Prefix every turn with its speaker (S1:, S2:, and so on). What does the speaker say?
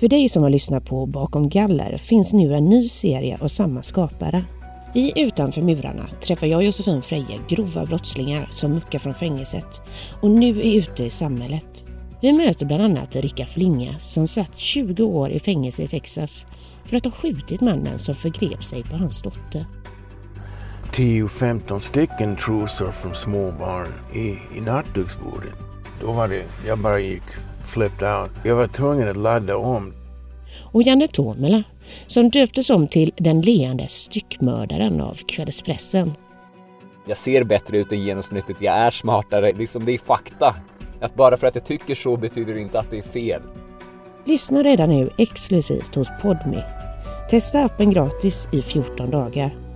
S1: För dig som har lyssnat på Bakom galler finns nu en ny serie av samma skapare. I Utanför murarna träffar jag Josefin Freje grova brottslingar som muckar från fängelset och nu är ute i samhället. Vi möter bland annat Rickard Flinga som satt 20 år i fängelse i Texas för att ha skjutit mannen som förgrep sig på hans dotter.
S2: 10-15 stycken trosor från små barn i, i nattduksbordet. Då var det, jag bara gick flipped out. Jag var tvungen att ladda om.
S1: Och Janne Tomela som döptes om till den leende styckmördaren av kvällspressen.
S3: Jag ser bättre ut än genomsnittet, jag är smartare, liksom det är fakta. Att bara för att jag tycker så betyder det inte att det är fel.
S1: Lyssna redan nu exklusivt hos Podme. Testa appen gratis i 14 dagar.